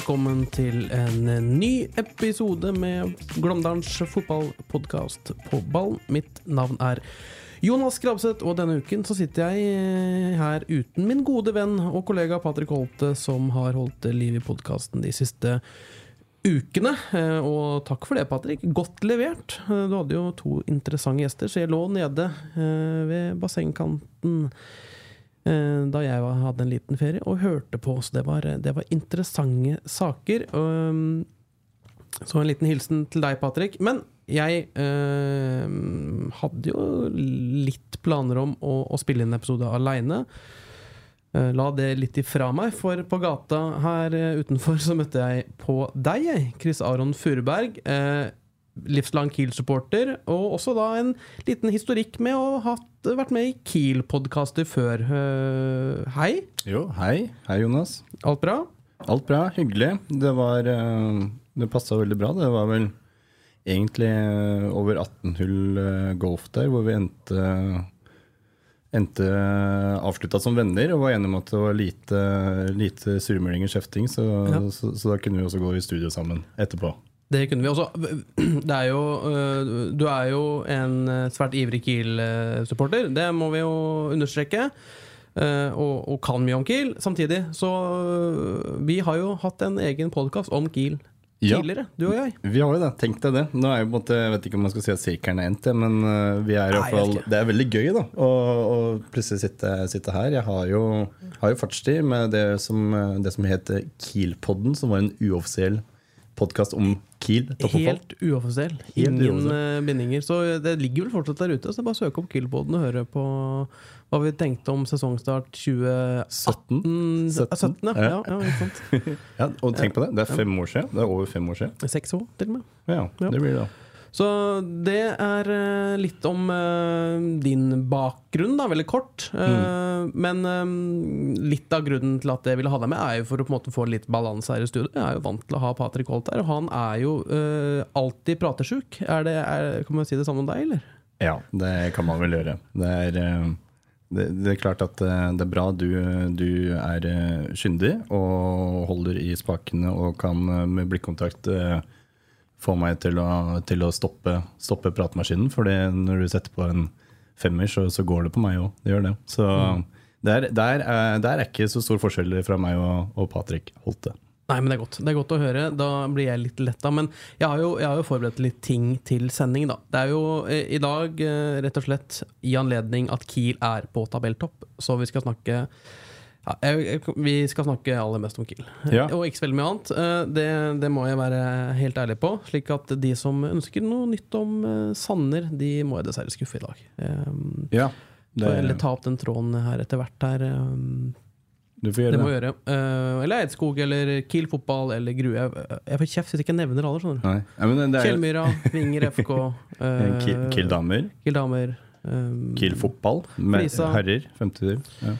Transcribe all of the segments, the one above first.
Velkommen til en ny episode med Glåmdalens fotballpodkast på ball. Mitt navn er Jonas Grabseth, og denne uken så sitter jeg eh, her uten min gode venn og kollega Patrick Holte, som har holdt liv i podkasten de siste ukene. Eh, Og takk for det, Patrick. Godt levert. Eh, Du hadde jo to interessante gjester, så jeg lå nede ved bassengkanten da jeg hadde en liten ferie, og hørte på. Så det var, det var interessante saker. Um, så en liten hilsen til deg, Patrick. Men jeg eh, hadde jo litt planer om å, å spille inn episode aleine. Eh, La det litt ifra meg, for på gata her eh, utenfor så møtte jeg på deg, Chris Aron Furuberg. Eh, livslang Kiel-supporter, og også da en liten historikk med å ha vært med i Kiel-podkaster før. Eh, hei, Jo, hei. Hei, Jonas. alt bra? Alt bra, hyggelig. Det var eh, Det passa veldig bra. Det var vel egentlig eh, over 18 hull golf der, hvor vi endte Endte avslutta som venner og var enige om at det var lite, lite surmuling og kjefting, så, Ja. så, så da kunne vi også gå i studio sammen etterpå. Det kunne vi også. Det er jo, øh, du er jo en øh, svært ivrig Kiel-supporter, det må vi jo understreke. øh, Og, og kan mye om Kiel. Samtidig så Vi har jo hatt en egen podkast om Kiel Ja. tidligere, du og jeg. Vi har jo det, tenk deg det. Nå er jo på en måte, Jeg vet ikke om man skal si at sirkelen er endt, men vi er i hvert fall, det er veldig gøy da, å, å plutselig sitte, sitte her. Jeg har jo, har jo fartstid med det som, det som heter Kiel-podden, som var en uoffisiell podkast om Kiel. Helt uoffisiell. Ingen uoffisiell. øh, bindinger. Så det ligger vel fortsatt der ute. Så bare søk opp Kiel-poden og høre på hva vi tenkte om sesongstart 2017. 17. 17, ja. Ja. ja, ja og tenk på det, det er fem år siden. Det er over fem år siden. Seks år, til og med. Ja, Ja. det blir det da. Så det er eh, litt om eh, din bakgrunn, da, veldig kort. Mm. Men eh, litt av grunnen til at jeg ville ha deg med, er jo for å på en måte få litt balanse her i studio. Jeg er jo vant til å ha Patrick Holt her, og han er jo eh, alltid pratesjuk. Er det, er, kan man si det samme om deg, eller? Ja, det kan man vel gjøre. Det er, eh, det, det er klart at eh, det er bra du, du er eh, kyndig og holder i spakene og kan eh, med blikkontakt eh, få meg til å, til å stoppe, stoppe pratemaskinen. For når du setter på en femmer, så, så går det på meg òg. Det gjør det. Så der, der, er, der er ikke så stor forskjell fra meg og, og Patrick Holte. Nei, men det er godt. Det er godt å høre. Da blir jeg litt letta. Men jeg har, jo, jeg har jo forberedt litt ting til sending, da. Det er jo eh, i dag eh, rett og slett i anledning at Kiel er på tabelltopp, så vi skal snakke ja, jeg, jeg, vi skal snakke aller mest om Kiel. Ja. Og ikke så veldig mye annet. Eh, Det, det må jeg være helt ærlig på. Slik at de som ønsker noe nytt om eh, Sanner, de må jeg dessverre skuffe i dag. Um, Ja, det, det, eller ta opp den tråden her etter hvert her. Um, det må jeg gjøre. Eh, eller Eidskog, eller Kiel fotball, eller Grue. Jeg, får kjeft hvis jeg ikke nevner alle. Sånn. du Nei. Ja, men det Fjellmyra, Vinger FK, eh, Kiel, Kiel damer, Kiel damer, um, Kiel fotball, med herrer, femte div. Ja.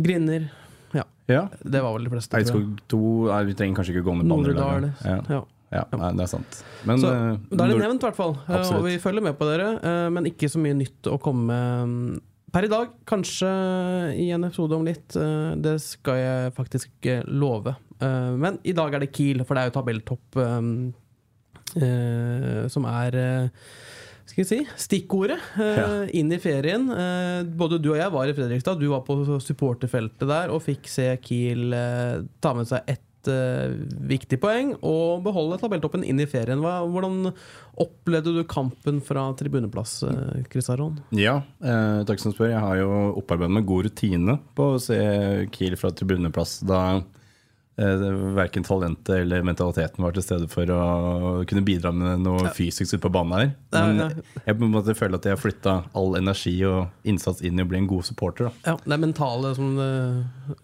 Grinder. Ja, ja. det var vel de fleste. Eidskog 2 nei, Vi trenger kanskje ikke gå med på andre. Ja. Ja. ja, nei, det er sant. Men Så eh, Da er det nevnt, i hvert fall. Eh, Absolutt. Og vi følger med på dere, eh, men ikke så mye nytt å komme mm, per i dag. Kanskje i en episode om litt. Det skal jeg faktisk love. Men i dag er det Kiel, for det er jo tabelltopp som er skal jeg si, stikkordet eh, Ja. inn i ferien. Eh, både du og jeg var i Fredrikstad. Du var på supporterfeltet der og fikk se Kiel eh, ta med seg ett viktig poeng og beholde tabelltoppen inn i ferien. Hvordan opplevde du kampen fra tribuneplass, eh, Chris Aron? Ja, eh, takk som spør. Jeg har jo opparbeidet meg god rutine på å se Kiel fra tribuneplass. Da, verken talentet eller mentaliteten var til stede for å kunne bidra med noe fysisk ute på banen her. Men jeg på en måte føler at jeg har flytta all energi og innsats inn i å bli en god supporter. da Ja, det er mentale som det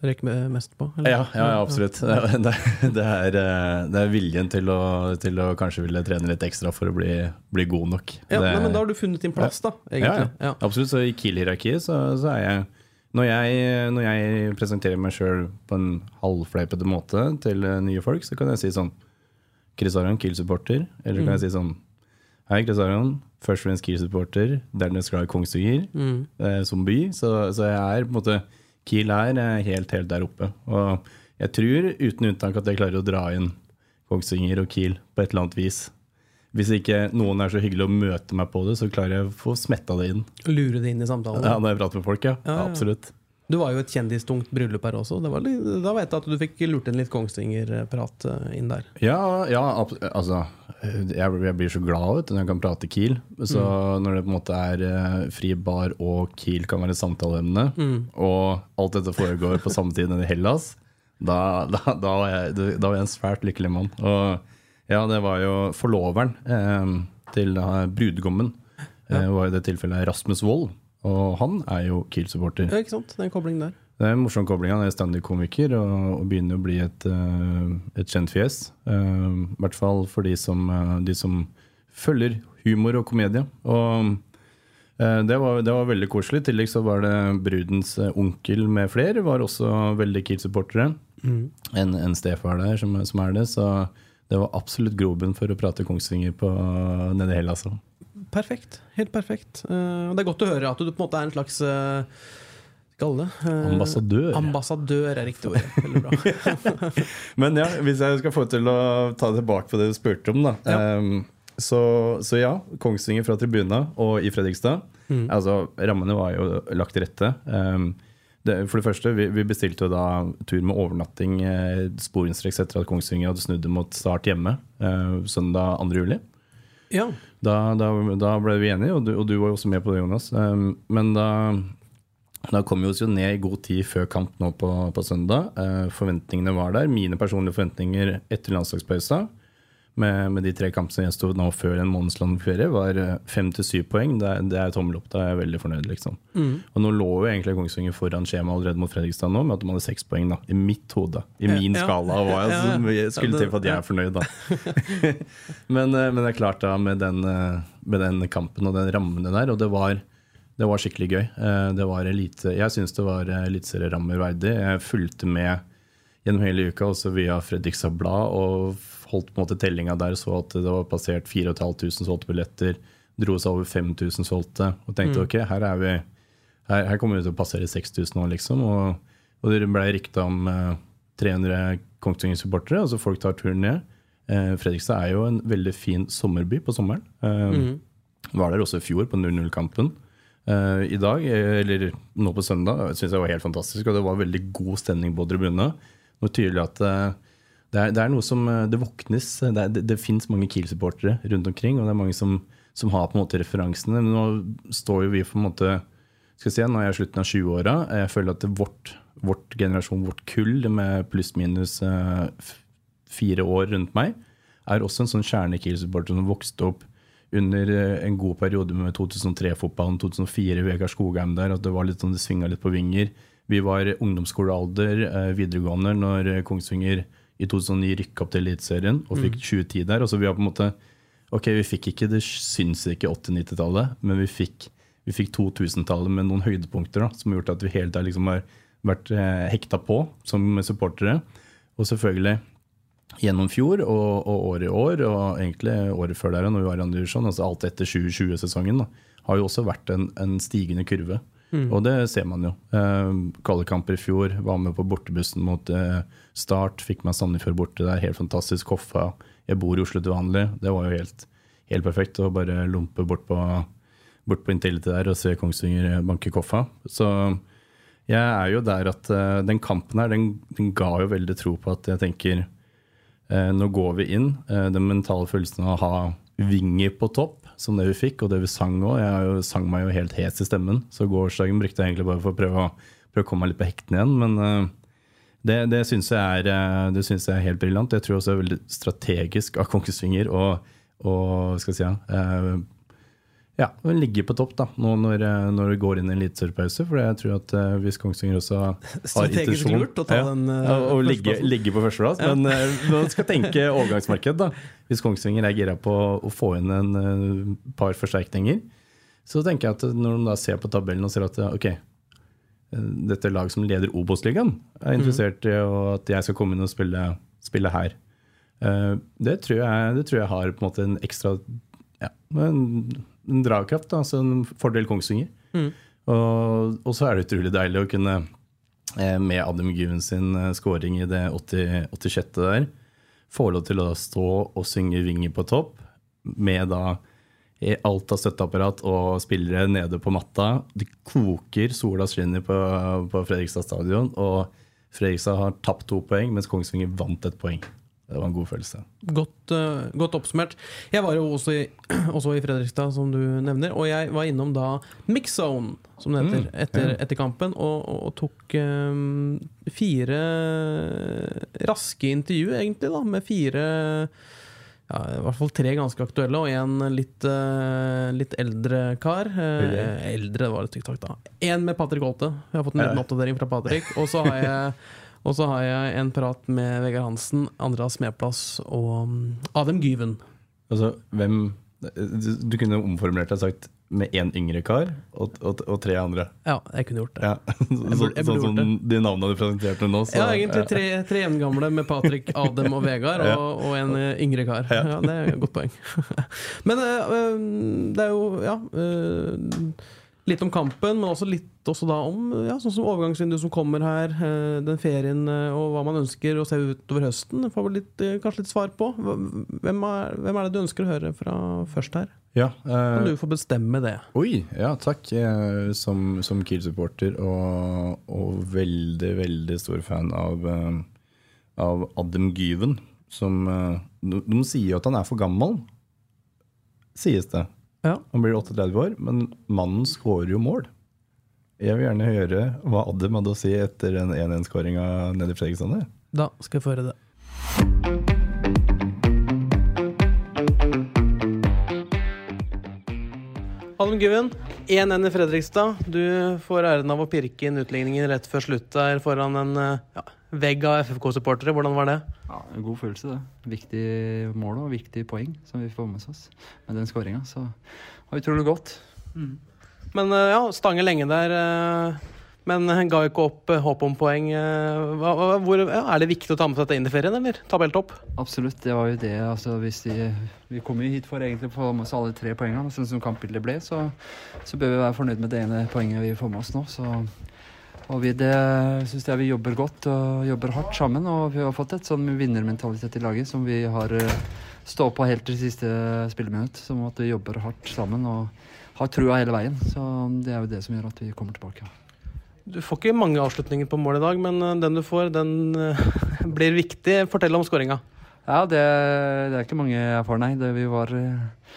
rekker mest på? eller? Ja, ja, absolutt. Det, det, er, eh, det er viljen til å, til å kanskje ville trene litt ekstra for å bli, bli god nok. Ja, det, nei, men Da har du funnet din plass, da. egentlig. Ja, ja. Absolutt. Så i Kiel-hierarkiet så, så er jeg når, jeg når jeg presenterer meg sjøl på en halvfleipete måte til eh, nye folk, så kan jeg si sånn Chris Aron, Kiel-supporter. Eller så kan jeg si sånn Hei, Chris Aron. Først og fremst Kiel-supporter. Dernest glad i Kongsvinger eh, som by. Så, så jeg er på en måte Kiel er eh, helt, helt der oppe. Og jeg tror uten unntak at jeg klarer å dra inn Kongsvinger og Kiel på et eller annet vis. Hvis ikke noen er så hyggelig å møte meg på det, så klarer jeg å få smetta det inn. Lure det inn i samtalen. Ja, Når jeg prater med folk, ja. Ja, ja. Absolutt. Du var jo et kjendistungt bryllup her også. Det var litt, da vet jeg at du fikk lurt inn litt Kongsvinger-prat eh, inn der. Ja, ja altså jeg, jeg blir så glad vet når jeg kan prate Kiel. Så når det på en måte er eh, fri bar og Kiel kan være samtaleemne, og alt dette foregår på samme tid i Hellas, da, da, da, var jeg, da var jeg en svært lykkelig mann. Og ja, det var jo forloveren eh, til brudgommen. Eh, var i det tilfellet Rasmus Wold. Og han er jo Kiel-supporter. Ja, ikke sant? Den koblingen der. Det er en morsom kobling. Han er standup-komiker og, og begynner å bli et, eh, et kjent fjes. Uh, I hvert fall for de som, eh, de som følger humor og komedie. Og uh, det, var, det var veldig koselig. I tillegg så var det brudens onkel med flere var også veldig Kiel-supportere. En, en stefar der som, som er det. Så det var absolutt grobunn for å prate Kongsvinger på, nede i Hellas. altså. Perfekt. Helt perfekt. Eh, det er godt å høre at du på en måte er en slags Kalle det eh, Ambassadør. Ambassadør er riktig ord. Veldig bra. Men ja, hvis jeg skal få til å ta tilbake på det du spurte om, da. Ja. Ehm, så, så ja, Kongsvinger fra tribuna og i Fredrikstad. Altså, Rammene var jo lagt til rette. Ehm, det, for det første, vi, vi bestilte jo da tur med overnatting eh, sporenstreks etter at Kongsvinger hadde snudd mot start hjemme eh, søndag 2. juli. ja. Da, da, da ble vi enige, og du, og du var jo også med på det, Jonas. Um, men da, da kom vi oss jo ned i god tid før kamp nå på, på søndag. Uh, forventningene var der. Mine personlige forventninger etter landslagspausa med, med de tre kampene som gjensto nå før en månedslang ferie, var uh, fem til syv poeng. Det, er- det er tommel opp. Da er jeg veldig fornøyd, liksom. Og nå lå jo egentlig Kongsvinger foran skjemaet allerede mot Fredrikstad nå, med at de hadde seks poeng, da. I mitt hode. I min Ja. skala. Hva jeg, skulle til for at jeg er fornøyd, da. men, eh, men det er klart da med den, eh, med den kampen og den rammene der, og det var, det var skikkelig gøy. Eh, Det var elite, jeg syns det var eh, eliteserierammer verdig. Jeg fulgte med gjennom hele uka, også via Fredrikstad Blad, og holdt på en måte tellinga der, så at det var passert 4500 solgte billetter. Dro seg over 5000 solgte, og tenkte ok, her er vi her, her kommer vi til å passere 6000 nå, liksom. Og, og det ble rykta om eh, 300 Kongsvinger-supportere, altså folk tar turen ned. Eh, Fredrikstad er jo en veldig fin sommerby på sommeren. Eh, Var der også i fjor, på 0-0-kampen. Uh, I dag, eh, eller nå på søndag, syns jeg var helt fantastisk. Og det var veldig god stemning på tribunen. Noe tydelig at eh, det er, det er noe som eh, Det våknes. Det, er- det, det fins mange Kiel-supportere rundt omkring, og det er mange som, som har på en måte referansene. Men nå står jo vi på en måte skal jeg si, Nå er jeg i slutten av 20-åra. Jeg føler at vårt, vårt generasjon, vårt kull med pluss-minus eh, fire år rundt meg, er også en sånn kjerne Kiel-supporter som vokste opp under eh, en god periode med 2003-fotballen, 2004, Vegard Skogheim der. At det var litt sånn, det svinga litt på vinger. Vi var ungdomsskolealder, eh, videregående, når eh, Kongsvinger i 2009 rykka opp til Eliteserien og fikk 2010 der. Og så vi har på en måte Ok, vi fikk ikke det syns ikke 80-90-tallet, men vi fikk, vi fikk 2000-tallet med noen høydepunkter da, som har gjort at vi hele tida liksom har vært eh, hekta på som supportere. Og selvfølgelig gjennom fjor og, og året i år, og egentlig året før der, når vi var i andre divisjon, altså alt etter 2020-sesongen, har jo også vært en, en stigende kurve. Og det ser man jo. Eh, Kvalikkamper i fjor, var med på bortebussen mot eh, Start, fikk meg Sandefjord borte der, helt fantastisk. Hoffa. Jeg bor i Oslo til vanlig. Det var jo helt, helt perfekt å bare lompe bort på, bort på Intility der og se Kongsvinger banke Koffa. Så jeg er jo der at eh, den kampen her, den, den ga jo veldig tro på at jeg tenker eh, Nå går vi inn. eh, den mentale følelsen av å ha vinger på topp, som det vi fikk, og det vi sang òg. Jeg jo, sang meg jo helt hes i stemmen, så gårsdagen brukte jeg egentlig bare for å prøve å, prøve å komme meg litt på hektene igjen. Men eh, Det, det syns jeg, eh, jeg er helt briljant. Jeg tror også det er veldig strategisk av Kongsvinger å si, ja, eh, hun ligger på topp da, nå når, eh, når vi går inn i en eliteseriepause. For jeg tror at uh, hvis Kongsvinger også har intensjon- lurt å ta ja, den, uh, ja, og ligge, ligge på førsteplass. Men uh, man skal tenke overgangsmarked. da Hvis Kongsvinger er gira på å få inn en uh, par forsterkninger, så tenker jeg at når de da ser på tabellen og ser at ok, dette laget som leder Obos-ligaen, er interessert i mm. at jeg skal komme inn og spille, spille her. Det, tror jeg, det tror jeg har på en måte en ekstra ja, en, en dragkraft, altså en fordel Kongsvinger. Og, og så er det utrolig deilig å kunne, eh, med Adam Given sin eh, scoring i det 80, 86. der, få lov til å stå og synge Vinger på topp, med da i alt av støtteapparat og spillere nede på matta. Det koker, sola skinner på, på Fredrikstad stadion, og Fredrikstad har tapt to poeng, mens Kongsvinger vant et poeng. Det var en god følelse. Godt, uh, godt oppsummert. Jeg var jo også i, også i Fredrikstad, som du nevner. Og jeg var innom da Mixzone, som det heter, etter, etter kampen. Og, og, og tok um, fire raske intervju, egentlig, da, med fire ja, I hvert fall tre ganske aktuelle, og en litt, uh, litt eldre kar. Uh, eldre var det tykk takk, da. En med Patrick Holte. Jeg har fått en liten oppdatering fra Patrick. Og så har jeg og så har jeg en prat med Vegard Hansen, Andreas Smeplass og mm, Adem Gyven. Altså, hvem Du, kunne omformulert deg og sagt med én yngre kar og, og, og tre andre. Ja, jeg kunne gjort det. Ja. Så, sånn som de navnene du presenterte nå. Så, Ja, egentlig tre, tre jevngamle med Patrick, Adem og Vegard, og, og en eh, yngre kar. Ja, Det er et godt poeng. Men eh, eh, det er jo, ja Litt om kampen, men også litt også om ja, sånn som overgangsvinduet som kommer her, eh, den ferien eh, og hva man ønsker å se utover høsten. Får vi eh, kanskje litt svar på. Hvem er, hvem er det du ønsker å høre fra først her? Ja, Kan eh, du få bestemme det? Oi, ja takk. Som som Kiel-supporter og, og veldig, veldig stor fan av, av Adam Gyven. Som de, de sier jo at han er for gammel, sies det. Ja. Han blir 38 år, men mannen skårer jo mål. Jeg vil gjerne høre hva Adam hadde å si etter den 1-1-skåringa nede i Fredrikstad. Da skal jeg få høre det. Adam Guven, 1-1 i Fredrikstad. Du får æren av å pirke inn utligningen rett før slutt der foran en eh, ja, vegg av FFK-supportere. Hvordan var det? Ja, en God følelse, det. Viktig mål og viktig poeng som vi får med oss med den skåringa. Så var utrolig godt. Men eh, ja, stange lenge der. eh, Men ga ikke opp eh, håp om poeng. hvor, er det viktig å ta med seg dette inn i ferien, eller? Tabelltopp? Absolutt, det var jo det. Altså, de, vi kom jo hit for egentlig å få med oss alle tre poengene. Sånn som kampbildet ble, så, så bør vi være fornøyd med det ene poenget vi får med oss nå. Så, og vi det syns jeg vi jobber godt og jobber hardt sammen. Og vi har fått et sånn vinnermentalitet i laget som vi har uh, stå på helt til siste spilleminutt. Som at vi jobber hardt sammen og har trua hele veien. Så det er jo det som gjør at vi kommer tilbake. Du får ikke mange avslutninger på mål i dag, men eh, den du får, den eh, blir viktig. Fortell om skåringa. Ja, det, det er ikke mange jeg får, nei. Det, vi var eh,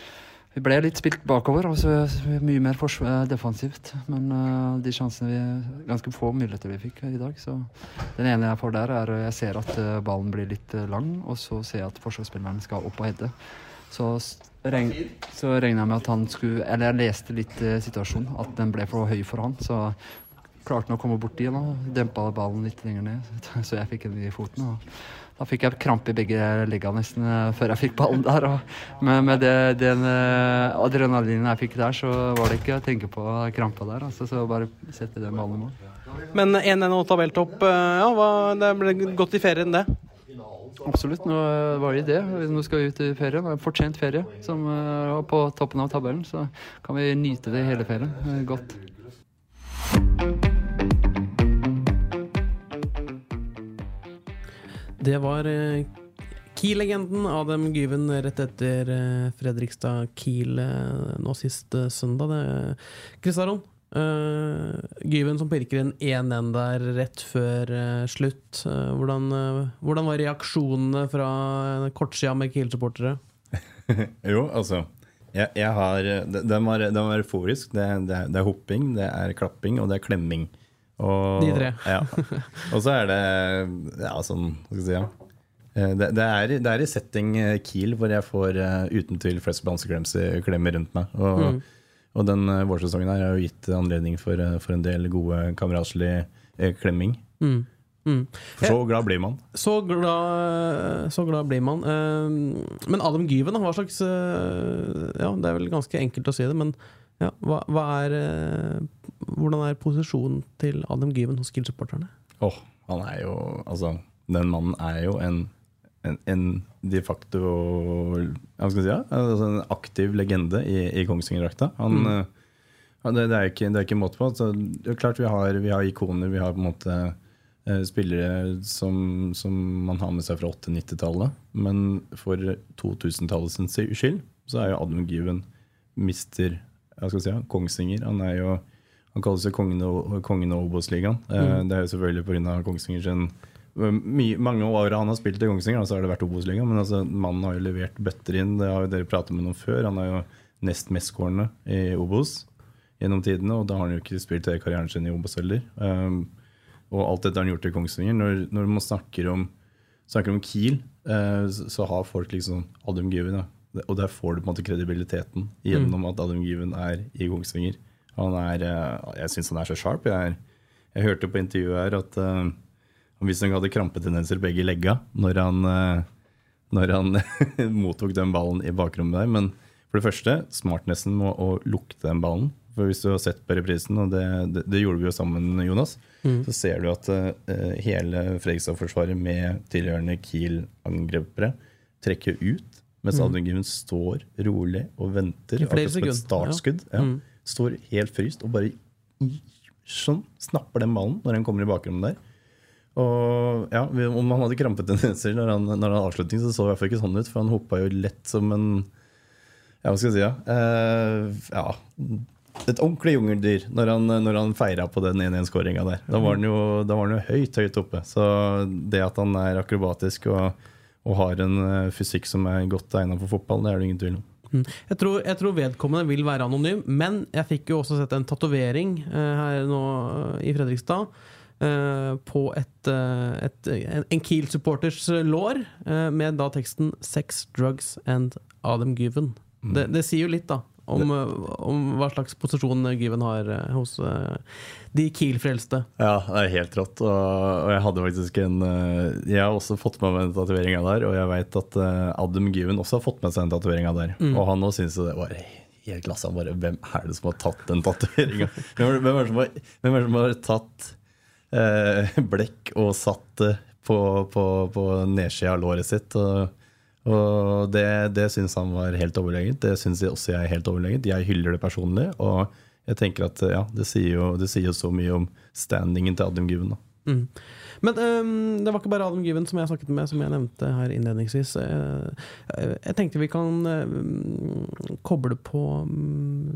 Vi ble litt spilt bakover, og så mye mer defensivt. Men uh, de sjansene vi Ganske få muligheter vi fikk i dag. Så den ene jeg får der, er Jeg ser at uh, ballen blir litt eh, lang, og så ser jeg at forsvarsspilleren skal opp og hedde. Så, regn, så regna jeg med at han skulle Eller jeg leste litt eh, situasjonen, at den ble for høy for han. Så klarte han å komme borti den og dempa ballen litt lenger ned, så jeg fikk den i foten. og Da fikk jeg krampe i begge leggene nesten eh, før jeg fikk ballen der. Og med, med det, den eh, adrenalinen jeg fikk der, så var det ikke å tenke på krampa der. Altså, så bare sette den ballen i mål. Men 1-1 og tabelltopp, eh, ja, hva, det ble godt i ferien, det. Absolutt, nå var det det. Nå skal vi ut i ferie. Det er en fortjent ferie som er på toppen av tabellen. Så kan vi nyte det hele ferien godt. Det var eh, Kiel-legenden Adam Gyven rett etter eh, Fredrikstad-Kiel eh, nå sist søndag. Det- Chris Aron, eh, Gyven som pirker inn 1-1 der rett før uh, slutt. Uh, hvordan, hvordan var reaksjonene fra kortsida med Kiel-supportere? Jo, altså jeg, jeg har, Den var, den var euforisk. Det, det, det er hopping, det er klapping og det er klemming. Og, De tre. ja. Og så er det ja, sånn skal si? Ja. Eh, Det, det, er, det er i setting eh, Kiel hvor jeg får uh, uten tvil flest bamseklemmer rundt meg. Og, Mm. og den uh, vårsesongen her har jo gitt anledning for, uh, for en del gode kameratslig klemming. Mm. Mm. For så glad blir man. Så glad, så glad blir man. Men Adam Gyven, hva slags Ja, det er vel ganske enkelt å si det, men ja, hva, hva er eh, Hvordan er posisjonen til Adam Gyven hos Kiel-supporterne? Åh, han er jo Altså, den mannen er jo en, en, en de facto si, ja? altså en aktiv legende i, i Kongsvinger-drakta. Han, Mm. eh, ja, det, det, er ikke, det er ikke måte på. Så det er klart vi har, vi har ikoner, vi har på en måte eh, spillere som, som man har med seg fra 80-90-tallet. Men for 2000-tallets skyld så er jo Adam Given mister hva skal jeg si, Kongsvinger. Han er jo han kalles jo kongen av kongen av Obos-ligaen. Eh, Mm. Det er jo selvfølgelig pga. Kongsvinger sin mye, mange år han har spilt i Kongsvinger, så har det vært Obos-ligaen. Men altså, mannen har jo levert bøtter inn. Det har jo dere pratet med noe før. Han er jo nest mestskårende i Obos gjennom tidene, og da har han jo ikke spilt hele karrieren sin i Obos heller. Um, og alt dette har han gjort i Kongsvinger. Når, når man snakker om, snakker om Kiel, uh, så, så har folk liksom Adam Given. Ja. Og der får du på en måte kredibiliteten gjennom at Adam Given er i Kongsvinger. Han er, eh, jeg syns han er så sharp. Jeg, er, jeg hørte på intervjuet her at eh, han visstnok hadde krampetendenser begge legga når han, uh, når han mottok den ballen i bakrommet der. Men for det første, smartnessen med å lukte den ballen. For hvis du har sett på reprisen, og det, det, det gjorde vi jo sammen, Jonas, Mm. så ser du at uh, hele Fredrikstad-forsvaret med tilhørende Kiel-angrepere trekker ut, mens. Adrian Given står rolig og venter. Akkurat som et startskudd. ja. Ja. Mm. Står helt fryst og bare sånn snapper den ballen når han kommer i bakrommet der. Og ja, Om han hadde krampet når han, når han avslutning, så så det i hvert fall ikke sånn ut. For han hoppa jo lett som en Ja, hva skal jeg si? Ja, eh, ja et ordentlig jungeldyr når han, når han feira på den 1-1-skåringa der. Da var han jo, da var han jo høyt, høyt oppe. Så det at han er akrobatisk og, og har en eh, fysikk som er godt egna for fotball, det er det ingen tvil om. Mm. Jeg tror, jeg tror vedkommende vil være anonym, men jeg fikk jo også sett en tatovering eh, her nå eh, i Fredrikstad. eh, på et, et, en, Kiel-supporters lår, eh, med da teksten 'Sex, drugs and Adam Given'. Det, det sier jo litt, da. Om, eh, om hva slags posisjon Given har eh, hos eh, de Kiel-frelste. Ja, det er helt rått. Og, og jeg hadde faktisk en Jeg har også fått med meg den tatoveringa der, og jeg veit at Adam Given også har fått med seg den tatoveringa der. Mm. Og han òg syntes jo det var helt klasse. Han bare Hvem er det som har tatt den tatoveringa? Hvem, hvem, hvem er det som har tatt eh, blekk og satt det på, på, på nedsida av låret sitt? Og, og det, det syns han var helt overlegent. Det syns også jeg er helt overlegent. Jeg hyller det personlig. Og jeg tenker at ja, det sier jo, det sier jo så mye om standingen til Adam Given. Mm. Men um, det var ikke bare Adam Given som jeg snakket med, som jeg nevnte her innledningsvis. Eh, eh, jeg tenkte vi kan um, koble på um,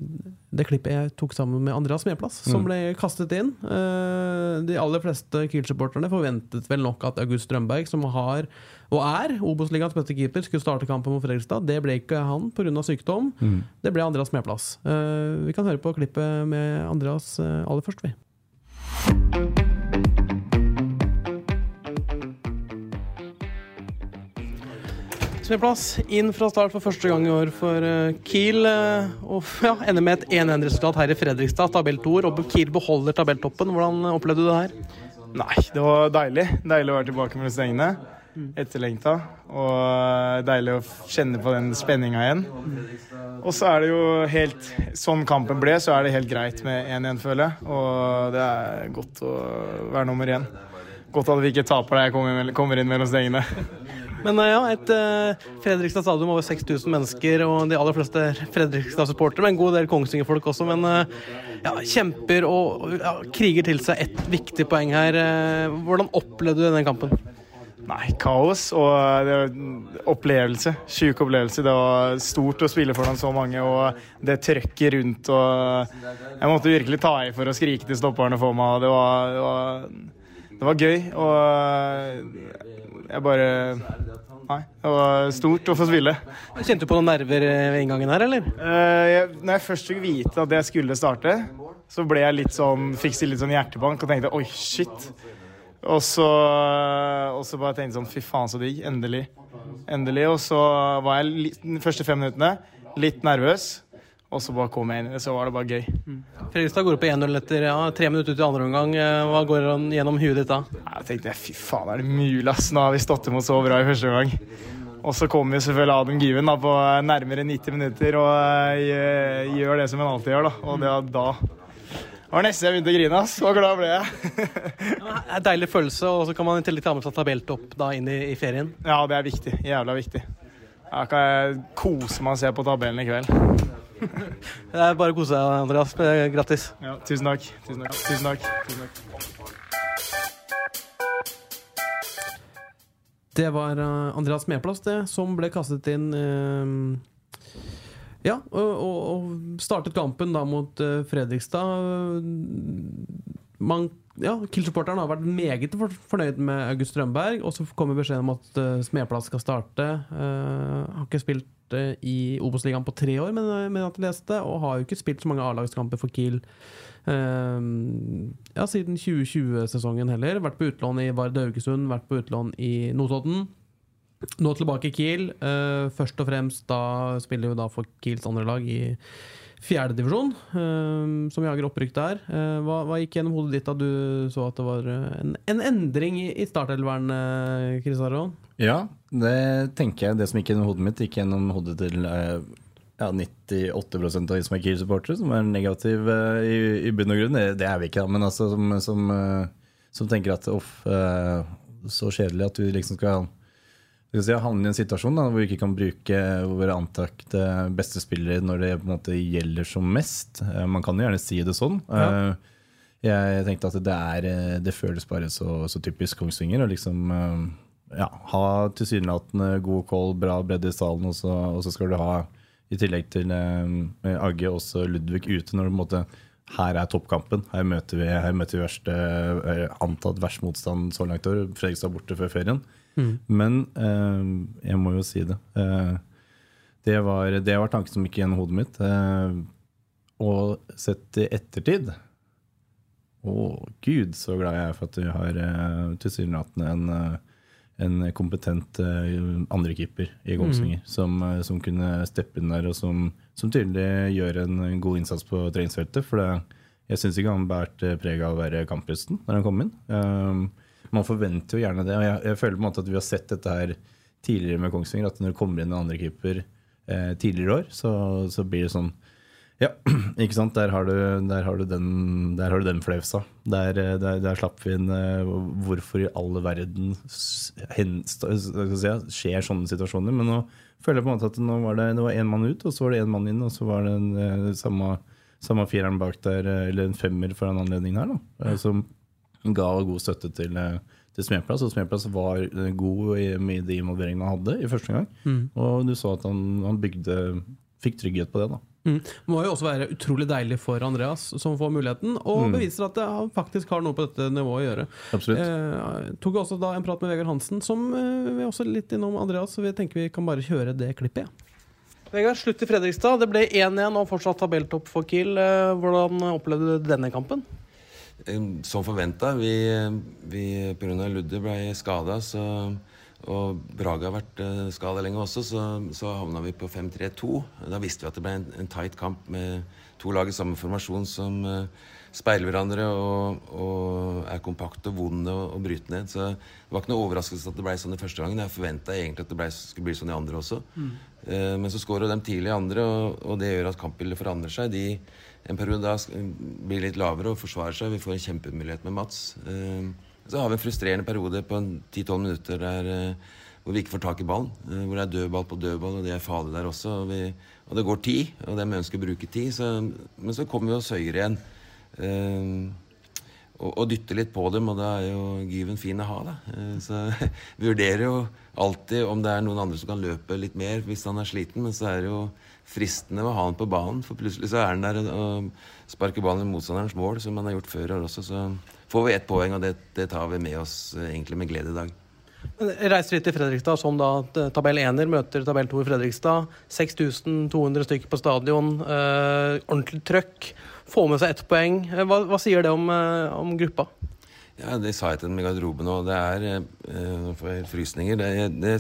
det klippet jeg tok sammen med Andreas Medplass, som Mm. ble kastet inn. Uh, de aller fleste Kiel-supporterne forventet vel nok at August Strømberg, som har og er Obos-ligaens beste keeper, skulle starte kampen mot Fredrikstad. Det ble ikke han pga. sykdom. Mm. Det ble Andreas Smeplass. Uh, vi kan høre på klippet med Andreas uh, aller først, vi. Smeplass inn fra start for første gang i år for eh, Kiel. eh, Og ja, ender med et 1-1-resultat her i Fredrikstad, tabelltoer. Og Kiel beholder tabelltoppen. Hvordan opplevde du det her? Nei, det var deilig. Deilig å være tilbake med stengene. Etterlengta. Og eh, deilig å kjenne på den spenninga igjen. Og så er det jo helt Sånn kampen ble, så er det helt greit med 1-1, føler jeg. Og det er godt å være nummer én. Godt at vi ikke taper da jeg kommer inn- mellom stengene. Men eh, ja, et eh, Fredrikstad stadion med over 6000 mennesker, og de aller fleste er Fredrikstad-supportere, men en god del Kongsvinger-folk også. Men eh, ja, kjemper og ja, kriger til seg ett viktig poeng her. Eh, Hvordan opplevde du denne kampen? Nei, kaos og det var opplevelse. Sjuk opplevelse. Det var stort å spille foran så mange, og det trøkket rundt og Jeg måtte virkelig ta i for å skrike til stopperne for meg, og det var, det var, det var gøy. Og jeg bare Nei, det var stort å få spille. Kjente du på noen nerver eh, ved inngangen her, eller? Eh, jeg, når jeg først fikk vite at jeg skulle starte, så ble jeg litt sånn, fikk litt sånn hjertebank og tenkte oi, shit. Og så, og så bare tenkte jeg sånn fy faen så digg. Endelig. Endelig. Og så var jeg de første fem minuttene litt nervøs. Og så bare kom jeg inn i det, så var det bare gøy. Fredrikstad går opp på 1-0 etter ja, tre minutter ut i andre omgang. Eh, Hva går gjennom huet ditt da? Jeg tenkte fy faen, er det mulig, ass? Nå har vi stått imot så bra i første omgang. Og så kommer selvfølgelig Adam Given da, på nærmere 90 minutter og eh, gjør det som han alltid gjør. da. Og det, da det var nesten jeg begynte å grine. ass. Så glad ble jeg. Det er en deilig følelse, og så kan man i tillegg ta med seg tabelltopp da inn i, i ferien. Ja, det er viktig. Jævla viktig. Da kan jeg kose meg og se på tabellen i kveld. Det er bare å kose deg, Andreas. Grattis. Ja, tusen takk. Tusen takk. Tusen takk. Tusen takk. Det var eh, Andreas Medplass, det, som ble kastet inn eh, Ja, og, og, startet kampen da mot eh, Fredrikstad. Man, ja, Kiel-supporteren har vært meget fornøyd med August Strømberg, og så kommer beskjeden om at uh, Smedplass skal starte. Uh, har ikke spilt uh, i Obos-ligaen på tre år, men, men at jeg leste, og har jo ikke spilt så mange A-lagskamper for Kiel ja, siden 2020-sesongen heller. Vært på utlån i Vard Haugesund, vært på utlån i Notodden. Nå tilbake i Kiel. først og fremst da spiller vi da for Kiels andre lag i fjerdedivisjon, uh, som jager opprykk der. Uh, hva, hva, gikk gjennom hodet ditt da du så at det var en, en endring i, i startelveren, uh, Chris Aron? Ja, det tenker jeg. Det som gikk gjennom hodet mitt, gikk gjennom hodet til uh, ja, 98% av de som er Kiel-supportere, som er negative i, i bunn og grunn. Det, det, er vi ikke, da, men altså som, som, som tenker at uff, så kjedelig at du liksom skal si, havner i en situasjon da, hvor vi ikke kan bruke våre antakte beste spillere når det på en måte gjelder som mest. Man kan jo gjerne si det sånn. Ja. Jeg tenkte at det, er, det føles bare så, så typisk Kongsvinger å liksom ja, ha tilsynelatende god call, bra bredde i salen, og så, og så skal du ha i tillegg til eh, Agge også Ludvig ute når du på en måte her er toppkampen. Her møter vi, her møter vi verste, antatt verst motstand så langt i år. Fredrikstad borte før ferien. Mm. Men eh, jeg må jo si det. Eh, det, var, det var tanken som gikk gjennom hodet mitt. Eh, og sett i ettertid Å, gud, så glad jeg er for at du har uh, tilsynelatende en uh, en kompetent uh, andrekeeper i Kongsvinger mm. som, som, kunne steppe inn der, og som, som tydelig gjør en, god innsats på treningsfeltet. For det, jeg syns ikke han bærte preg av å være kamprusten når han kom inn. Um, man forventer jo gjerne det. og jeg, jeg, føler på en måte at vi har sett dette her tidligere med Kongsvinger. At når det kommer inn en andrekeeper eh, tidligere i år, så, så blir det sånn ja, ikke sant. Der har du, der har du den, der har du den flausa. Der, eh, der, der, slapp vi inn eh, Hvorfor i all verden hen, si, skjer sånne situasjoner? Men nå føler jeg på en måte at nå var det, det var én mann ut, og så var det én mann inn, og så var det en, uh, samme, samme fireren bak der, eller en femmer for den anledningen her, da, som ga god støtte til, til Smeplass. Og Smeplass var god i, med de involveringene han hadde i første gang. Mm. Og du så at han, han bygde, fikk trygghet på det. da. Mm. Det må jo også være utrolig deilig for Andreas, som får muligheten, og mm. beviser at han faktisk har noe på dette nivået å gjøre. Absolutt. Eh, tok også da en prat med Vegard Hansen, som eh, vi også litt innom Andreas, så vi tenker vi kan bare kjøre det klippet. Ja. Vegard, slutt i Fredrikstad. Det ble 1-1 og fortsatt tabelltopp for Kiel. Eh, hvordan opplevde du denne kampen? Som forventa. Vi, vi pga. Ludde ble skada, og Braga har vært uh, skada lenge også, så, så havna vi på 5-3-2. Da visste vi at det ble en, en tight kamp med to lag i samme formasjon som uh, speiler hverandre og, og, er kompakte og vonde å bryte ned. Så det var ikke noe overraskelse at det ble sånn i første gangen. Jeg forventa egentlig at det ble, skulle bli sånn i andre også. Mm. Uh, men så skårer de tidlig i andre, og, og, det gjør at kampbildet forandrer seg. De en periode da blir litt lavere og forsvarer seg. Vi får en kjempemulighet med Mats. Uh, så har vi en frustrerende periode på 10-12 minutter der, eh, hvor vi ikke får tak i ballen. Eh, hvor det er dødball på dødball, og det er farlig der også. Og, vi, og det går tid, og de ønsker å bruke tid. Så, men så kommer vi oss høyere igjen. Og, og, dytter litt på dem, og da er jo given fin å ha. Da. Så vi vurderer jo alltid om det er noen andre som kan løpe litt mer hvis han er sliten, men så er det jo fristende å ha han på banen, for plutselig så er han der og sparker ballen i motstanderens mål, som han har gjort før år også. Så får vi ett poeng, og det, det, tar vi med oss eh, egentlig med glede i dag. Reiser litt til Fredrikstad, som da tabell 1-er møter tabell 2 i Fredrikstad. 6200 stykker på stadion. Eh, ordentlig trøkk. Få med seg ett poeng. Eh, Hva, hva sier det om, eh, om gruppa? Ja, det sa jeg til dem i garderoben òg. Det er eh, Nå får jeg frysninger. Det, det,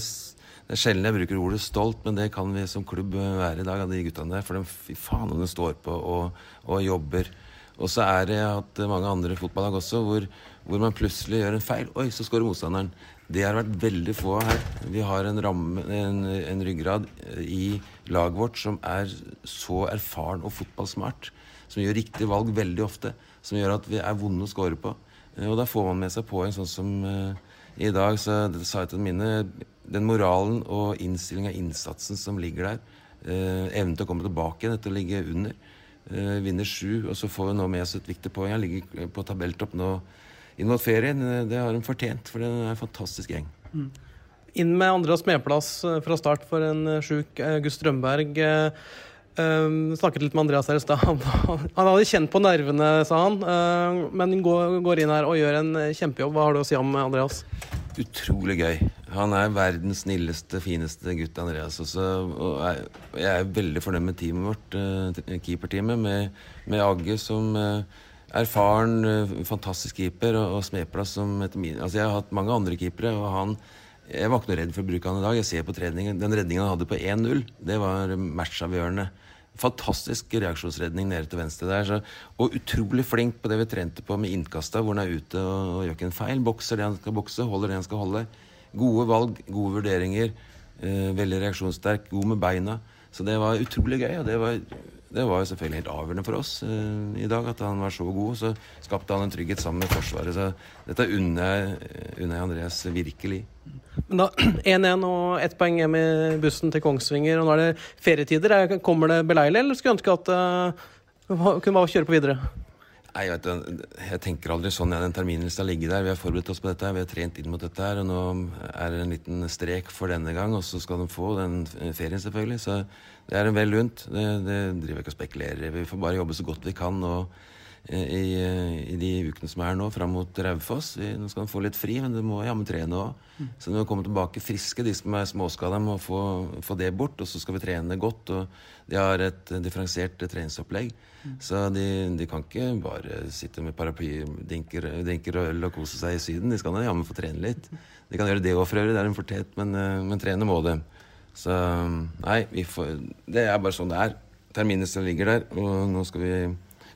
det er sjelden jeg bruker ordet stolt, men det kan vi som klubb være i dag, av de guttene der. For de, fy faen om de står på og, og jobber. Og så er det at mange andre fotballag også, hvor, hvor man plutselig gjør en feil. Oi, så skårer motstanderen. Det har vært veldig få her. Vi har en, ramme, en, en ryggrad i laget vårt som er så erfaren og fotballsmart. Som gjør riktige valg veldig ofte. Som gjør at vi er vonde å score på. Eh, Og da får man med seg poeng sånn som eh, i dag. Så sa jeg til mine. Den moralen og innstillinga, innsatsen som ligger der. Eh, evnen til å komme tilbake igjen etter å ligge under. Eh, vinner sju, og så får vi nå med oss et viktig poeng. Jeg ligger på tabelltopp nå inn mot ferien. Eh, Det har hun fortjent, for det er en fantastisk gjeng. Inn med Andreas Medplass eh, fra start for en eh, sjuk August Strømberg. Eh, eh, snakket litt med Andreas her i stad. Han han hadde kjent på nervene, sa han. Uh, men går, går inn her og gjør en eh, kjempejobb. Hva har du å si om Andreas? Utrolig gøy. Han er verdens snilleste, fineste gutt, Andreas. Også, og jeg, jeg er veldig fornøyd med teamet vårt, uh, keeperteamet, med, med Agge som uh, erfaren, uh, fantastisk keeper, og, og Smeplass som etter min Altså, jeg har hatt mange andre keepere, og han Jeg var ikke noe redd for å bruke han i dag. Jeg ser på treningen. Den redningen han hadde på 1-0, det var matchavgjørende. Fantastisk reaksjonsredning nede til venstre der. Så, og utrolig flink på det vi trente på med innkasta, hvor han er ute og, og gjør ikke en feil. Bokser det han skal bokse, holder det han skal holde. Gode valg, gode vurderinger. Eh, veldig reaksjonssterk, god med beina. Så det var utrolig gøy. Og det var, det var jo selvfølgelig helt avgjørende for oss eh, i dag at han var så god. Så skapte han en trygghet sammen med Forsvaret. Så dette unner jeg Andreas virkelig. Men da 1-1 og ett poeng hjem i bussen til Kongsvinger, og nå er det ferietider. Er- Kommer det beleilig, eller skulle du ønske at uh, kunne bare kjøre på videre? Nei, jeg, vet, jeg tenker aldri sånn. Den terminlista ligger der. Vi har forberedt oss på dette. Vi har trent inn mot dette her. Og nå er det en liten strek for denne gang, og så skal de få den ferien, selvfølgelig. Så det er en vel lunt. Det, det driver jeg ikke og spekulerer. Vi får bare jobbe så godt vi kan eh, i, eh, i de ukene som er nå, fram mot Raufoss. Nå skal de få litt fri, men de må jammen trene òg. Så de må komme tilbake friske, de som er småskada, må få, få det bort. Og så skal vi trene godt. Og de har et eh, differensiert eh, treningsopplegg. Så de, de kan ikke bare sitte med paraply, dinker, dinker og øl og kose seg i Syden. De skal jammen få trene litt. De kan gjøre det òg for øvrig, det er en fortet, men, eh, men trene må de. Så nei, vi får, det er bare sånn det er. Terminene ligger der, og nå skal vi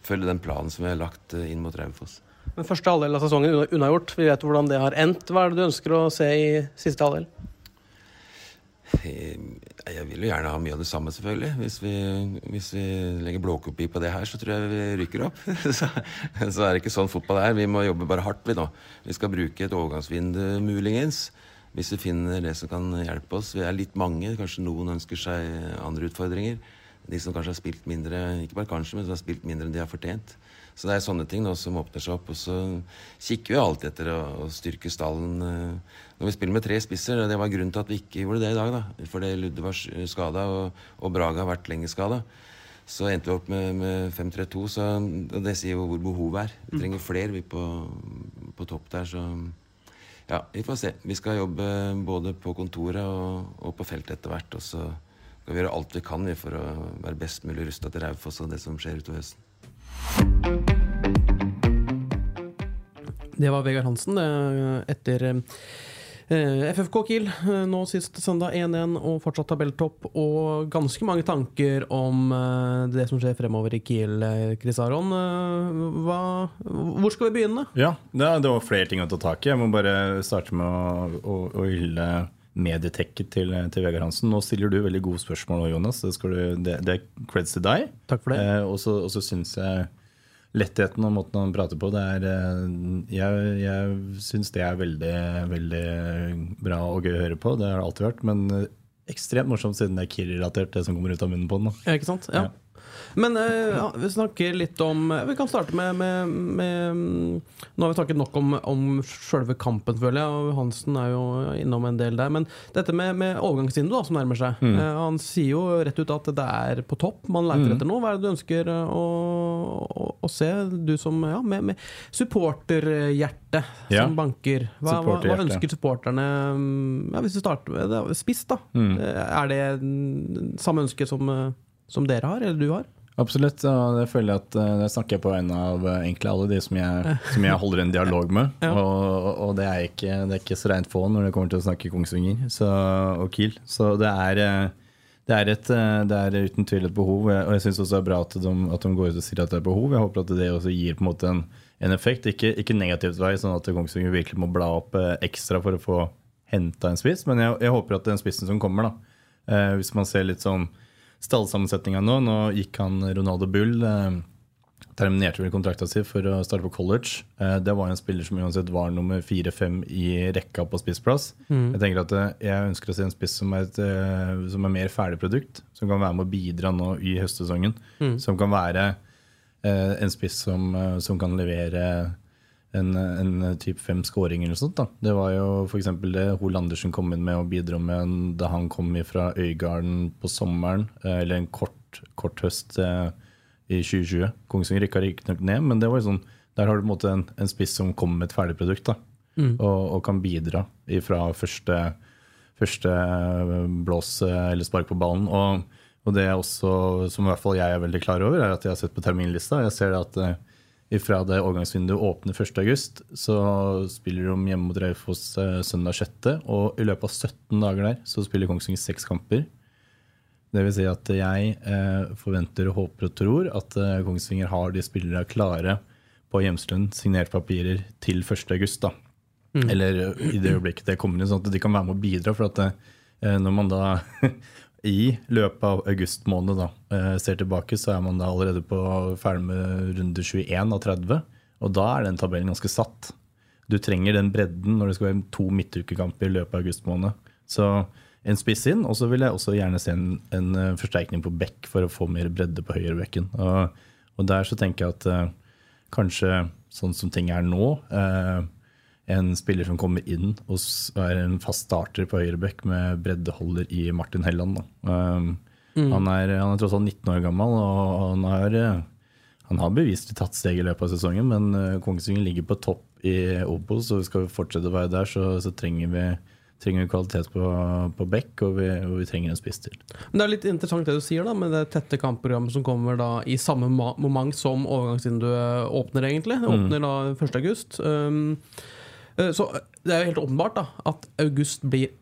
følge den planen som vi har lagt eh, inn mot Raufoss. Den første halvdel av sesongen unna- unnagjort. Vi vet hvordan det har endt. Hva er det du ønsker å se i siste halvdel? Eh, Jeg vil jo gjerne ha mye av det samme, selvfølgelig. Hvis vi, hvis vi legger blåkopi på det her, så tror jeg vi rykker opp. så, så er det ikke sånn fotball er. Vi må jobbe bare hardt, vi nå. Vi skal bruke et overgangsvindu, muligens. Hvis vi finner det som kan hjelpe oss. Vi er litt mange. Kanskje noen ønsker seg andre utfordringer. De som kanskje har spilt mindre, ikke bare kanskje, men som har spilt mindre enn de har fortjent. Så det er sånne ting nå som åpner seg opp. Og så kikker vi alltid etter å, å styrke stallen. eh, Når vi spiller med tre spisser, det var grunnen til at vi ikke gjorde det i dag. da. Fordi Ludde var skada, og, og Braga har vært lenge skada. Så endte vi opp med, med 5-3-2, så og det sier jo hvor behovet er. Vi trenger flere vi på, på topp der, så ja, vi får se. Vi skal jobbe både på kontoret og, og på feltet etter hvert. Og så skal vi gjøre alt vi kan for å være best mulig rusta til Raufoss og det som skjer utover høsten. Det var Vegard Hansen etter eh, FFK Kiel eh, nå sist søndag 1-1 og fortsatt tabelltopp. Og ganske mange tanker om eh, det som skjer fremover i Kiel. Chris Aron, hva, hvor skal vi begynne? Ja, det, det var flere ting å ta tak i. Jeg må bare starte med å, å, å hylle medietekket til, til Vegard Hansen. Nå stiller du veldig gode spørsmål, Jonas. Det, du, det, det er creds til deg. Takk for det. Eh, og så synes syns jeg lettheten og måten han prater på, det er eh, Jeg, jeg syns det er veldig, veldig bra og gøy å høre på. Det har det alltid vært. Men eh, ekstremt morsomt siden det er Kiel-relatert, det som kommer ut av munnen på den. Ja, ikke sant? Ja. Men eh, ja, vi snakker litt om Vi kan starte med, med, med Nå har vi snakket nok om, om sjølve kampen, føler jeg, og Hansen er jo innom en del der. Men dette med, med overgangsvinduet som nærmer seg. Mm. Eh, han sier jo rett ut at det er på topp man leter Mm. etter noe. Hva er det du ønsker å, å, å se, du som ja, med, med supporterhjerte Ja. som banker? Hva, hva, hva ønsker supporterne mm, ja, Hvis vi starter med det, spiss, da. Mm. Eh, Er det mm, samme ønske som, som dere har, eller du har? Absolutt, og det føler jeg at eh, det snakker jeg på vegne av eh, egentlig alle de som jeg, som jeg holder en dialog med. Ja. Og, og det, er ikke, det er ikke så rent få når det kommer til å snakke Kongsvinger så, og Kiel. Så det er, eh, det er, et, det er uten tvil et behov. Og jeg syns også det er bra at de, at de går ut og sier at det er behov. Jeg håper at det også gir på en måte en, en effekt. Ikke, ikke negativt vei, sånn at Kongsvinger virkelig må bla opp ekstra for å få henta en spiss. Men jeg, jeg håper at den spissen som kommer, da, hvis man ser litt sånn stallsammensetninga nå. Nå gikk han Ronaldo Bull. Eh, terminerte vel kontrakta si for å starte på college. Eh, det var en spiller som uansett var nummer fire-fem i rekka på spissplass. Mm. Jeg tenker at eh, jeg ønsker å se en spiss som er, et, som er mer ferdig produkt. Som kan være med å bidra nå i høstsesongen. Mm. Som kan være en spiss som, som kan levere en, en type fem scoring eller noe sånt. Da. Det var jo f.eks. det Hol Andersen kom inn med og bidro med da han kom fra Øygarden på sommeren, eh, eller en kort, kort høst eh, i 2020. Kongsvinger rykka riktignok ned, men det var jo sånn, der har du på en måte en, en spiss som kommer med et ferdig produkt. Da, Mm. og, og kan bidra fra første, første blås eh, eller spark på ballen. Og, og det er også, som i hvert fall jeg er veldig klar over, er at jeg har sett på terminlista. Jeg ser at ifra det overgangsvinduet åpner 1.8, så spiller de hjemme mot Raufoss eh, søndag 6. Og i løpet av 17 dager der så spiller Kongsvinger seks kamper. Det vil si at jeg eh, forventer og håper og tror at eh, Kongsvinger har de spillere klare på Hjemslund, signert papirer, til 1.8. da. Mm. Eller i det øyeblikket det kommer inn, sånn at de kan være med å bidra. For at når man da i løpet av august måned da, eh, ser tilbake, så er man da allerede på ferdig med runde 21 av 30. Og da er den tabellen ganske satt. Du trenger den bredden når det skal være to midtukekamper i løpet av august måned. Så en spiss inn, og så vil jeg også gjerne se en, en eh, forsterkning på bekk for å få mer bredde på høyrebekken. Og, og der så tenker jeg at eh, kanskje sånn som ting er nå eh, en spiller som kommer inn og er en fast starter på høyreback med breddeholder i Martin Helland. Da. Um, Mm. han, er, han er tross alt 19 år gammel, og han har, eh, han har beviselig tatt steg i løpet av sesongen, men eh, Kongsvinger ligger på topp i Obos, og skal vi fortsette å være der, så, så trenger, vi, trenger vi kvalitet på, på bekk, og vi, og vi trenger en spiss til. Men det er litt interessant det du sier, da med det tette kampprogrammet som kommer da i samme moment som overgangsvinduet åpner, egentlig. Det Mm. åpner da 1. august. Um, så det er jo helt åpenbart da at august blir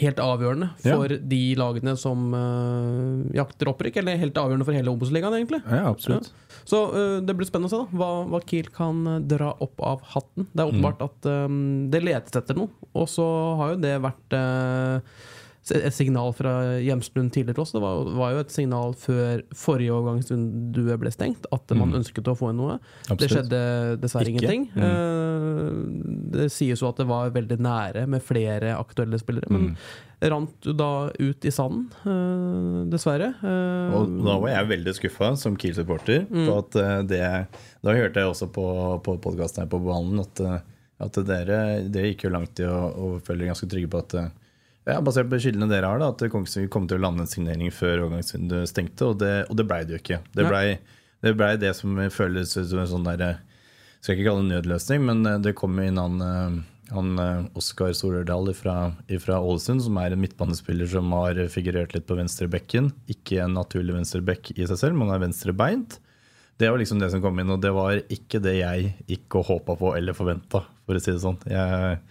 helt avgjørende Ja. for de lagene som uh, jakter opprykk, eller helt avgjørende for hele Obos-ligaen, egentlig. Ja, absolutt. Ja. Så uh, det blir spennende å se da hva, hva Kiel kan eh, dra opp av hatten. Det er åpenbart at um, det letes etter noe, og så har jo det vært eh, et signal fra Hjemslund tidligere også. Det var, var jo et signal før forrige overgangsvinduet ble stengt, at man Mm. ønsket å få inn noe. Det skjedde dessverre Ikke. ingenting. Mm. Eh, Det sies jo at det var veldig nære med flere aktuelle spillere, men Mm. rant du da ut i sanden, eh, dessverre. Eh, Og da var jeg veldig skuffa som Kiel-supporter. Mm. på at det Da hørte jeg også på, på podkasten her på banen at, at dere, dere gikk jo langt i å føle dere ganske trygge på at ja, Basert på kildene dere har, da, at Kongsvinger kom til å lande en signering før overgangsvinduet stengte, og det, og det blei det jo ikke. Det blei det, ble det som føles som en sånn der, Skal ikke kalle det nødløsning, men eh, det kom inn han, eh, han eh, Oskar Solørdal fra Ålesund, som er en midtbanespiller som har figurert litt på venstrebekken. Ikke en naturlig venstrebekk i seg selv, men han er venstrebeint. Det var liksom det som kom inn, og det var ikke det jeg gikk og håpa på eller forventa, for å si det sånn. Jeg,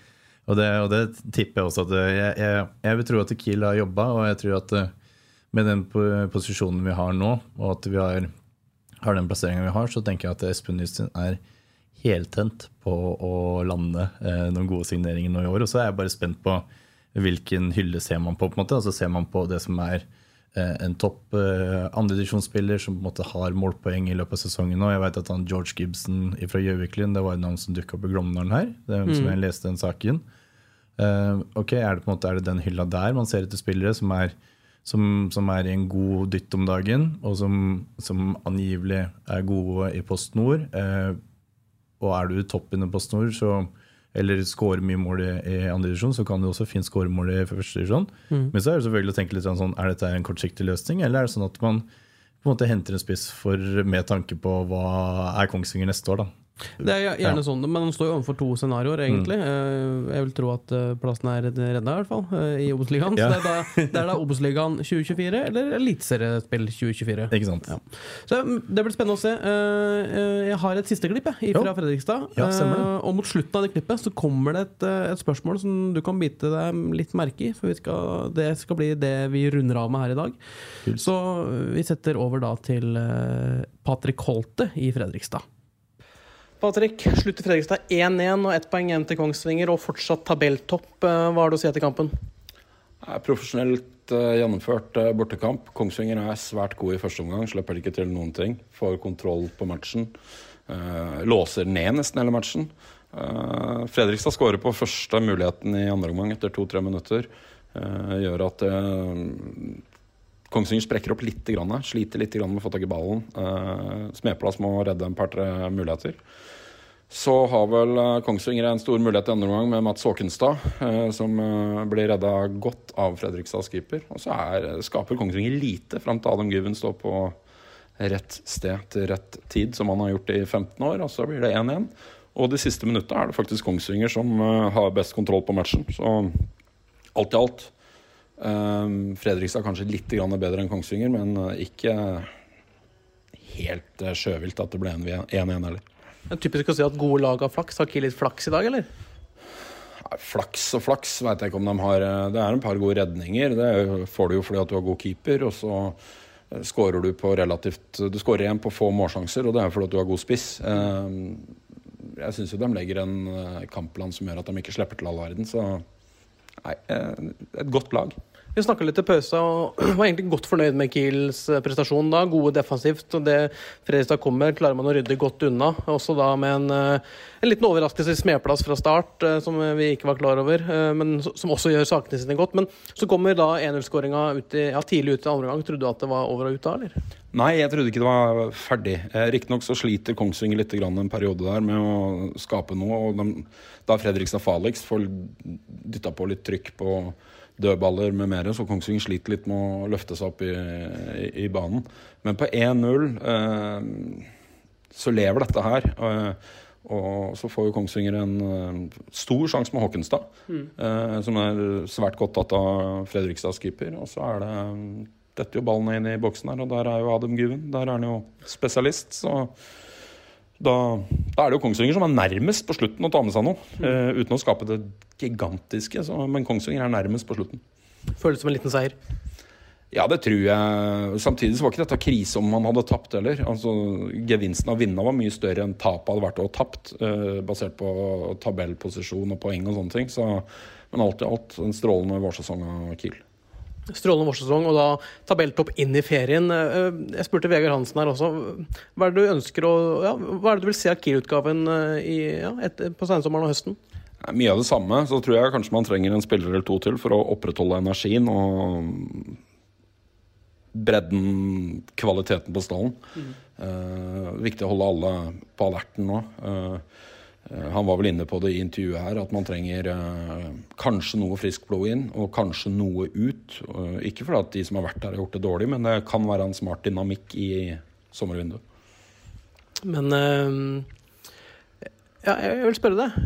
og, det, og det tipper jeg også at jeg, jeg, jeg vil tro at Kiel har jobba, og jeg tror at eh, med den posisjonen vi har nå, og at vi har, har den plasseringa vi har, så tenker jeg at Espen Nystuen er heltent på å lande eh, noen gode signeringer nå i år. Og så er jeg bare spent på hvilken hylle ser man på. på en måte, altså Ser man på det som er eh, en topp eh, andredivisjonsspiller som på en måte har målpoeng i løpet av sesongen nå. Jeg vet at han George Gibson fra Gjøviklund det var et navn som dukka opp i Glåmdalen her. Det, er som Mm. jeg leste den saken. Eh, ok, er det måte er det den hylla der man ser etter spillere som er, som, som er i en god dytt om dagen, og som, som angivelig er gode i Post Nord? Eh, og er du toppen i Post Nord, så eller scorer mye mål i, i andre divisjon, så kan du også fint score mål i første divisjon. Mm. Men så er det selvfølgelig å tenke litt sånn, er dette en kortsiktig løsning, eller er det sånn at man på en måte henter en spiss for, med tanke på hva er Kongsvinger neste år? da? Det er gjerne Ja. sånn, men man står jo overfor to scenarioer, egentlig. Mm. Jeg vil tro at eh, plassen er redda, i hvert fall, eh, i Obos-ligaen. Ja. Så det er da, da Obos-ligaen 2024 eller Eliteseriespill 2024. Ikke sant? Ja. Så mm, Det blir spennende å se. Eh, eh, Jeg har et siste klipp jeg, fra Jo. Fredrikstad. Eh, Og mot slutten av det klippet så kommer det et, eh, et spørsmål som du kan bite deg litt merke i. For vi skal, det skal bli det vi runder av med her i dag. Så eh, vi setter over da til eh, Patrick Holte i Fredrikstad. Patrick, slutt i Fredrikstad 1-1 og ett poeng hjem til Kongsvinger og fortsatt tabelltopp. Eh, Hva har du å si etter kampen? Profesjonelt eh, gjennomført eh, bortekamp. Kongsvinger er svært god i første omgang, slipper ikke til noen ting. Får kontroll på matchen. Låser ned nesten hele matchen. Fredrikstad skårer på første muligheten i andre omgang etter to-tre minutter. Gjør at Kongsvinger sprekker opp litt, sliter litt med å få tak i ballen. Smeplass må redde en par-tre muligheter. Så har vel eh, Kongsvinger en stor mulighet i andre omgang med Mats Håkenstad, eh, som eh, blir redda godt av Fredrikstads keeper. Og så er, skaper Kongsvinger lite fram til Adam Guven står på rett sted til rett tid, som han har gjort i 15 år. Og så blir det 1-1. Og de siste minutta er det faktisk Kongsvinger som har best kontroll på matchen. Så alt i alt Fredrikstad kanskje litt bedre enn Kongsvinger, men ikke helt sjøvilt at det ble 1-1 heller. Det er typisk å si at gode lag har flaks. Har Kiel litt flaks i dag, eller? Flaks og flaks vet jeg ikke om de har. eh, Det er en par gode redninger. Det får du jo fordi at du har god keeper. Og så eh, skårer du på relativt Du skårer igjen på få målsjanser, og det er fordi at du har god spiss. Eh, Jeg syns jo de legger en kampplan som gjør at de ikke slipper til all verden. Så nei, eh, et godt lag. Vi snakka litt til pause og var egentlig godt fornøyd med Kiels eh, prestasjon da. Gode defensivt. og Det Fredrikstad kommer, klarer man å rydde godt unna. Også da med en, eh, en liten overraskelse i smedplass fra start, som vi ikke var klar over, men som også gjør sakene sine godt. Men så kommer da 1-0-skåringa ja, tidlig ut i andre omgang. Trodde du at det var over og ut da, eller? Nei, jeg trodde ikke det var ferdig. Eh, Riktignok så sliter Kongsvinger litt grann en periode der med å skape noe. og de, Da Fredrikstad farligst får dytta på litt trykk på dødballer med mer, så Kongsvinger sliter litt med å løfte seg opp i, i, i banen. Men på 1-0 eh, så lever dette her. Eh, og så får jo Kongsvinger en eh, stor sjanse med Håkenstad, Mm. eh, som er svært godt tatt av Fredrikstads keeper. Og så er det detter jo ballen inn i boksen her, og der er jo Adam Guven. Der er han jo spesialist, så da, da er det jo Kongsvinger som er nærmest på slutten å ta med seg noe. Uh, uten å skape det gigantiske, så, men Kongsvinger er nærmest på slutten. Føles som en liten seier. Ja, det tror jeg. Samtidig så var ikke dette krise om man hadde tapt heller. Altså, Gevinsten av å vinne var mye større enn tapet hadde vært å ha tapt, uh, basert på tabellposisjon og poeng og sånne ting. Så, men alt i alt en strålende vårsesong av Kiel. Strålende vårsesong, og da tabelltopp inn i ferien. Eh, Jeg spurte Vegard Hansen her også. Hva er det du ønsker å ja, Hva er det du vil se av Kiel-utgaven eh, ja, på sensommeren og høsten? Mye av det samme. Så tror jeg kanskje man trenger en spiller eller to til for å opprettholde energien og bredden, kvaliteten på stallen. Eh, viktig å holde alle på alerten nå. Eh, han var vel inne på det i intervjuet her, at man trenger eh, kanskje noe friskt blod inn, og kanskje noe ut. Eh, ikke fordi at de som har vært der har gjort det dårlig, men det kan være en smart dynamikk i sommervinduet. Men eh, ja, jeg vil spørre deg.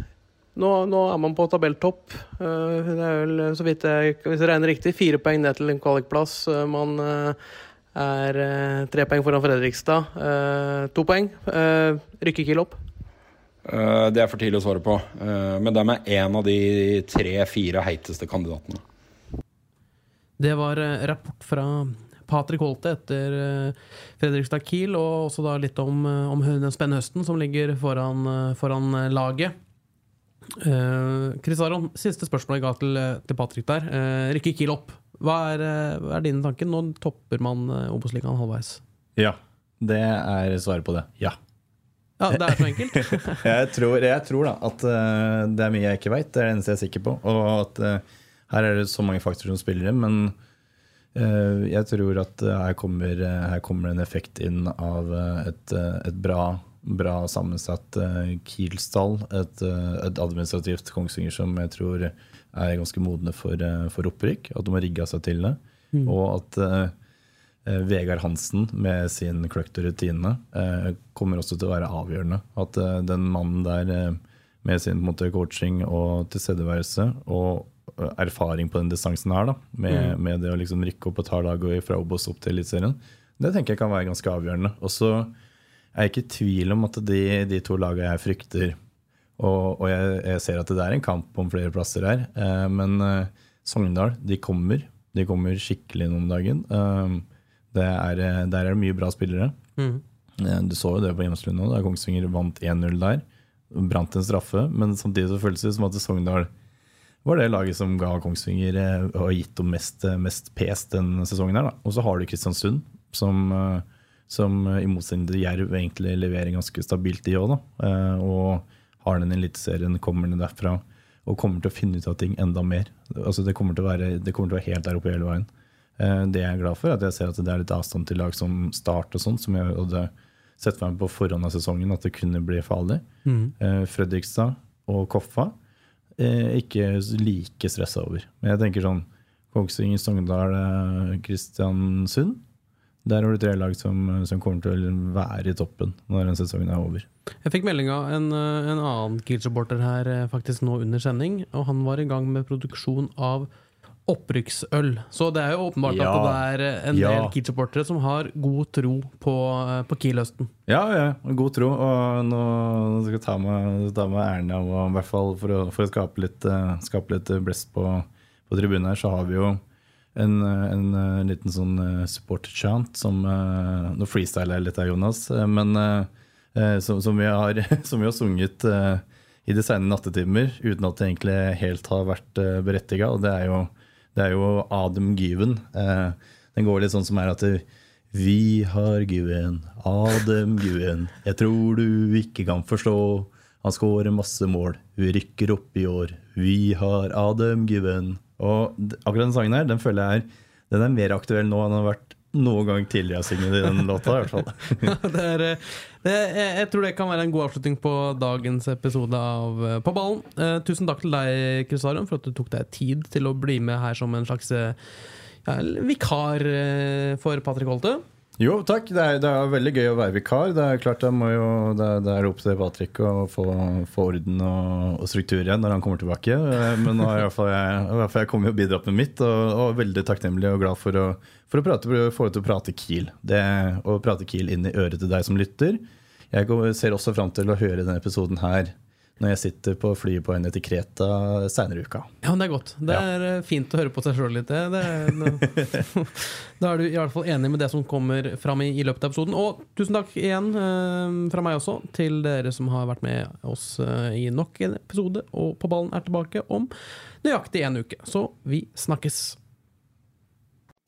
Nå, nå er man på tabelltopp. Eh, Det er vel, så vidt jeg, hvis jeg regner riktig, fire poeng ned til en kvalikplass. Eh, Man eh, er eh, tre poeng foran Fredrikstad. Eh, To poeng. Eh, Rykker Kiel opp? Eh, det er for tidlig å svare på, eh, men de er en av de tre-fire heiteste kandidatene. Det var eh, rapport fra Patrick Holte etter Fredrikstad Kiel, og også da litt om, om den spennende høsten som ligger foran, foran laget. Eh, Chris Aron, siste spørsmål jeg ga til, til Patrick der. Rykker Kiel opp? Hva er, hva er dine tanker? Nå topper man Obos-ligaen halvveis. Ja. Det er svaret på det. Ja. Ja, det er så enkelt. jeg, tror, jeg tror da at uh, det er mye jeg ikke veit. Det er det eneste jeg er sikker på. Og at uh, her er det så mange faktorer som spiller inn. Men uh, jeg tror at her kommer, her, kommer, en effekt inn av et, et bra, bra, sammensatt Kiel-stall. Et, et, administrativt Kongsvinger som jeg tror er ganske modne for, for opprykk. At de har rigga seg til det. Mm. Og at Vegard Hansen med sin kløkt og rutine eh, kommer også til å være avgjørende. At eh, den mannen der med sin måte, coaching og tilstedeværelse og erfaring på den distansen her, da, med, mm. med, det å liksom rykke opp et par dager fra Obos opp til Eliteserien, det tenker jeg kan være ganske avgjørende. Og så er jeg ikke i tvil om at de, de to lagene jeg frykter Og, og jeg, jeg, ser at det er en kamp om flere plasser her, eh, men eh, Sogndal, de kommer. De kommer skikkelig inn om dagen. Eh, er, eh, der er det mye bra spillere. Mm. Eh, du så jo det på Hjemslund nå, da Kongsvinger vant 1-0 der. Brant en straffe, men samtidig så føles det som at Sogndal var det laget som ga Kongsvinger eh, og gitt dem mest, mest pes den sesongen. her. Og så har du Kristiansund, som, som i motsetning til Jerv egentlig leverer ganske stabilt, de òg. Og har den eliteserien, kommer den derfra og kommer til å finne ut av ting enda mer. Altså det, kommer være, det kommer til å være helt der oppe hele veien. Eh, det jeg er glad for, er at jeg ser at det er litt avstand til lag som Start og sånt, som jeg hadde sett for meg på forhånd av sesongen at det kunne bli farlig. Mm. Eh, Fredrikstad og Koffa eh, ikke like stressa over. Men jeg tenker sånn Kongsvinger, Sogndal, Kristiansund. Der har du tre lag som, som, kommer til å være i toppen når den sesongen er over. Jeg fikk melding av en, en annen Kiel-supporter her faktisk nå under sending. og Han var i gang med produksjon av opprykksøl. Så det er jo åpenbart ja. at det er en ja. del Kiel-supportere som har god tro på, på Kiel-høsten. Ja, ja, god tro. Og nå skal jeg ta meg, ta med æren av i hvert fall for å, for å skape, litt, uh, skape litt blest på, på tribunen her, så har vi jo en, en, en liten sånn support-chant som uh, Nå freestyler jeg litt her, Jonas, men som, som, vi har, som, vi har, sunget i de sene nattetimer uten at det egentlig helt har vært berettiga. Og det er jo det er jo Adam Gyven. Eh, den går litt sånn som er at Vi har Gyven, Adam Gyven. Jeg tror du ikke kan forstå. Han skårer masse mål. Vi rykker opp i år. Vi har Adam Gyven. Og akkurat den sangen her, den føler jeg er, den er mer aktuell nå enn den har vært noen gang tidligere har sunget den låta. i hvert fall. det er, eh, det, jeg, jeg, tror det kan være en god avslutning på dagens episode av eh, På ballen. Eh, tusen takk til deg, Kristarion, for at du tok deg tid til å bli med her som en slags eh, ja, vikar for Patrick Holte. Jo, takk. Det er, det er, veldig gøy å være vikar. Det er klart jo, det, det er opp til Patrick å få, få orden og, og, struktur igjen når han kommer tilbake. Men nå har i hvert fall jeg, i hvert fall jeg kommet og bidratt med mitt, og, og veldig takknemlig og glad for å, for å prate, få til å prate Kiel. Det, å prate Kiel inn i øret til deg som lytter. Jeg ser også fram til å høre denne episoden her når jeg sitter på flyet på henne til Kreta seinere i uka. Ja, men Det er godt. Det er ja. Eh, fint å høre på seg sjøl litt. Det, det, da er du i hvert fall enig med det som kommer fram i, i, løpet av episoden. Og tusen takk igjen eh, fra meg også til dere som har vært med oss eh, i nok en episode. Og På ballen er tilbake om nøyaktig en uke. Så vi snakkes.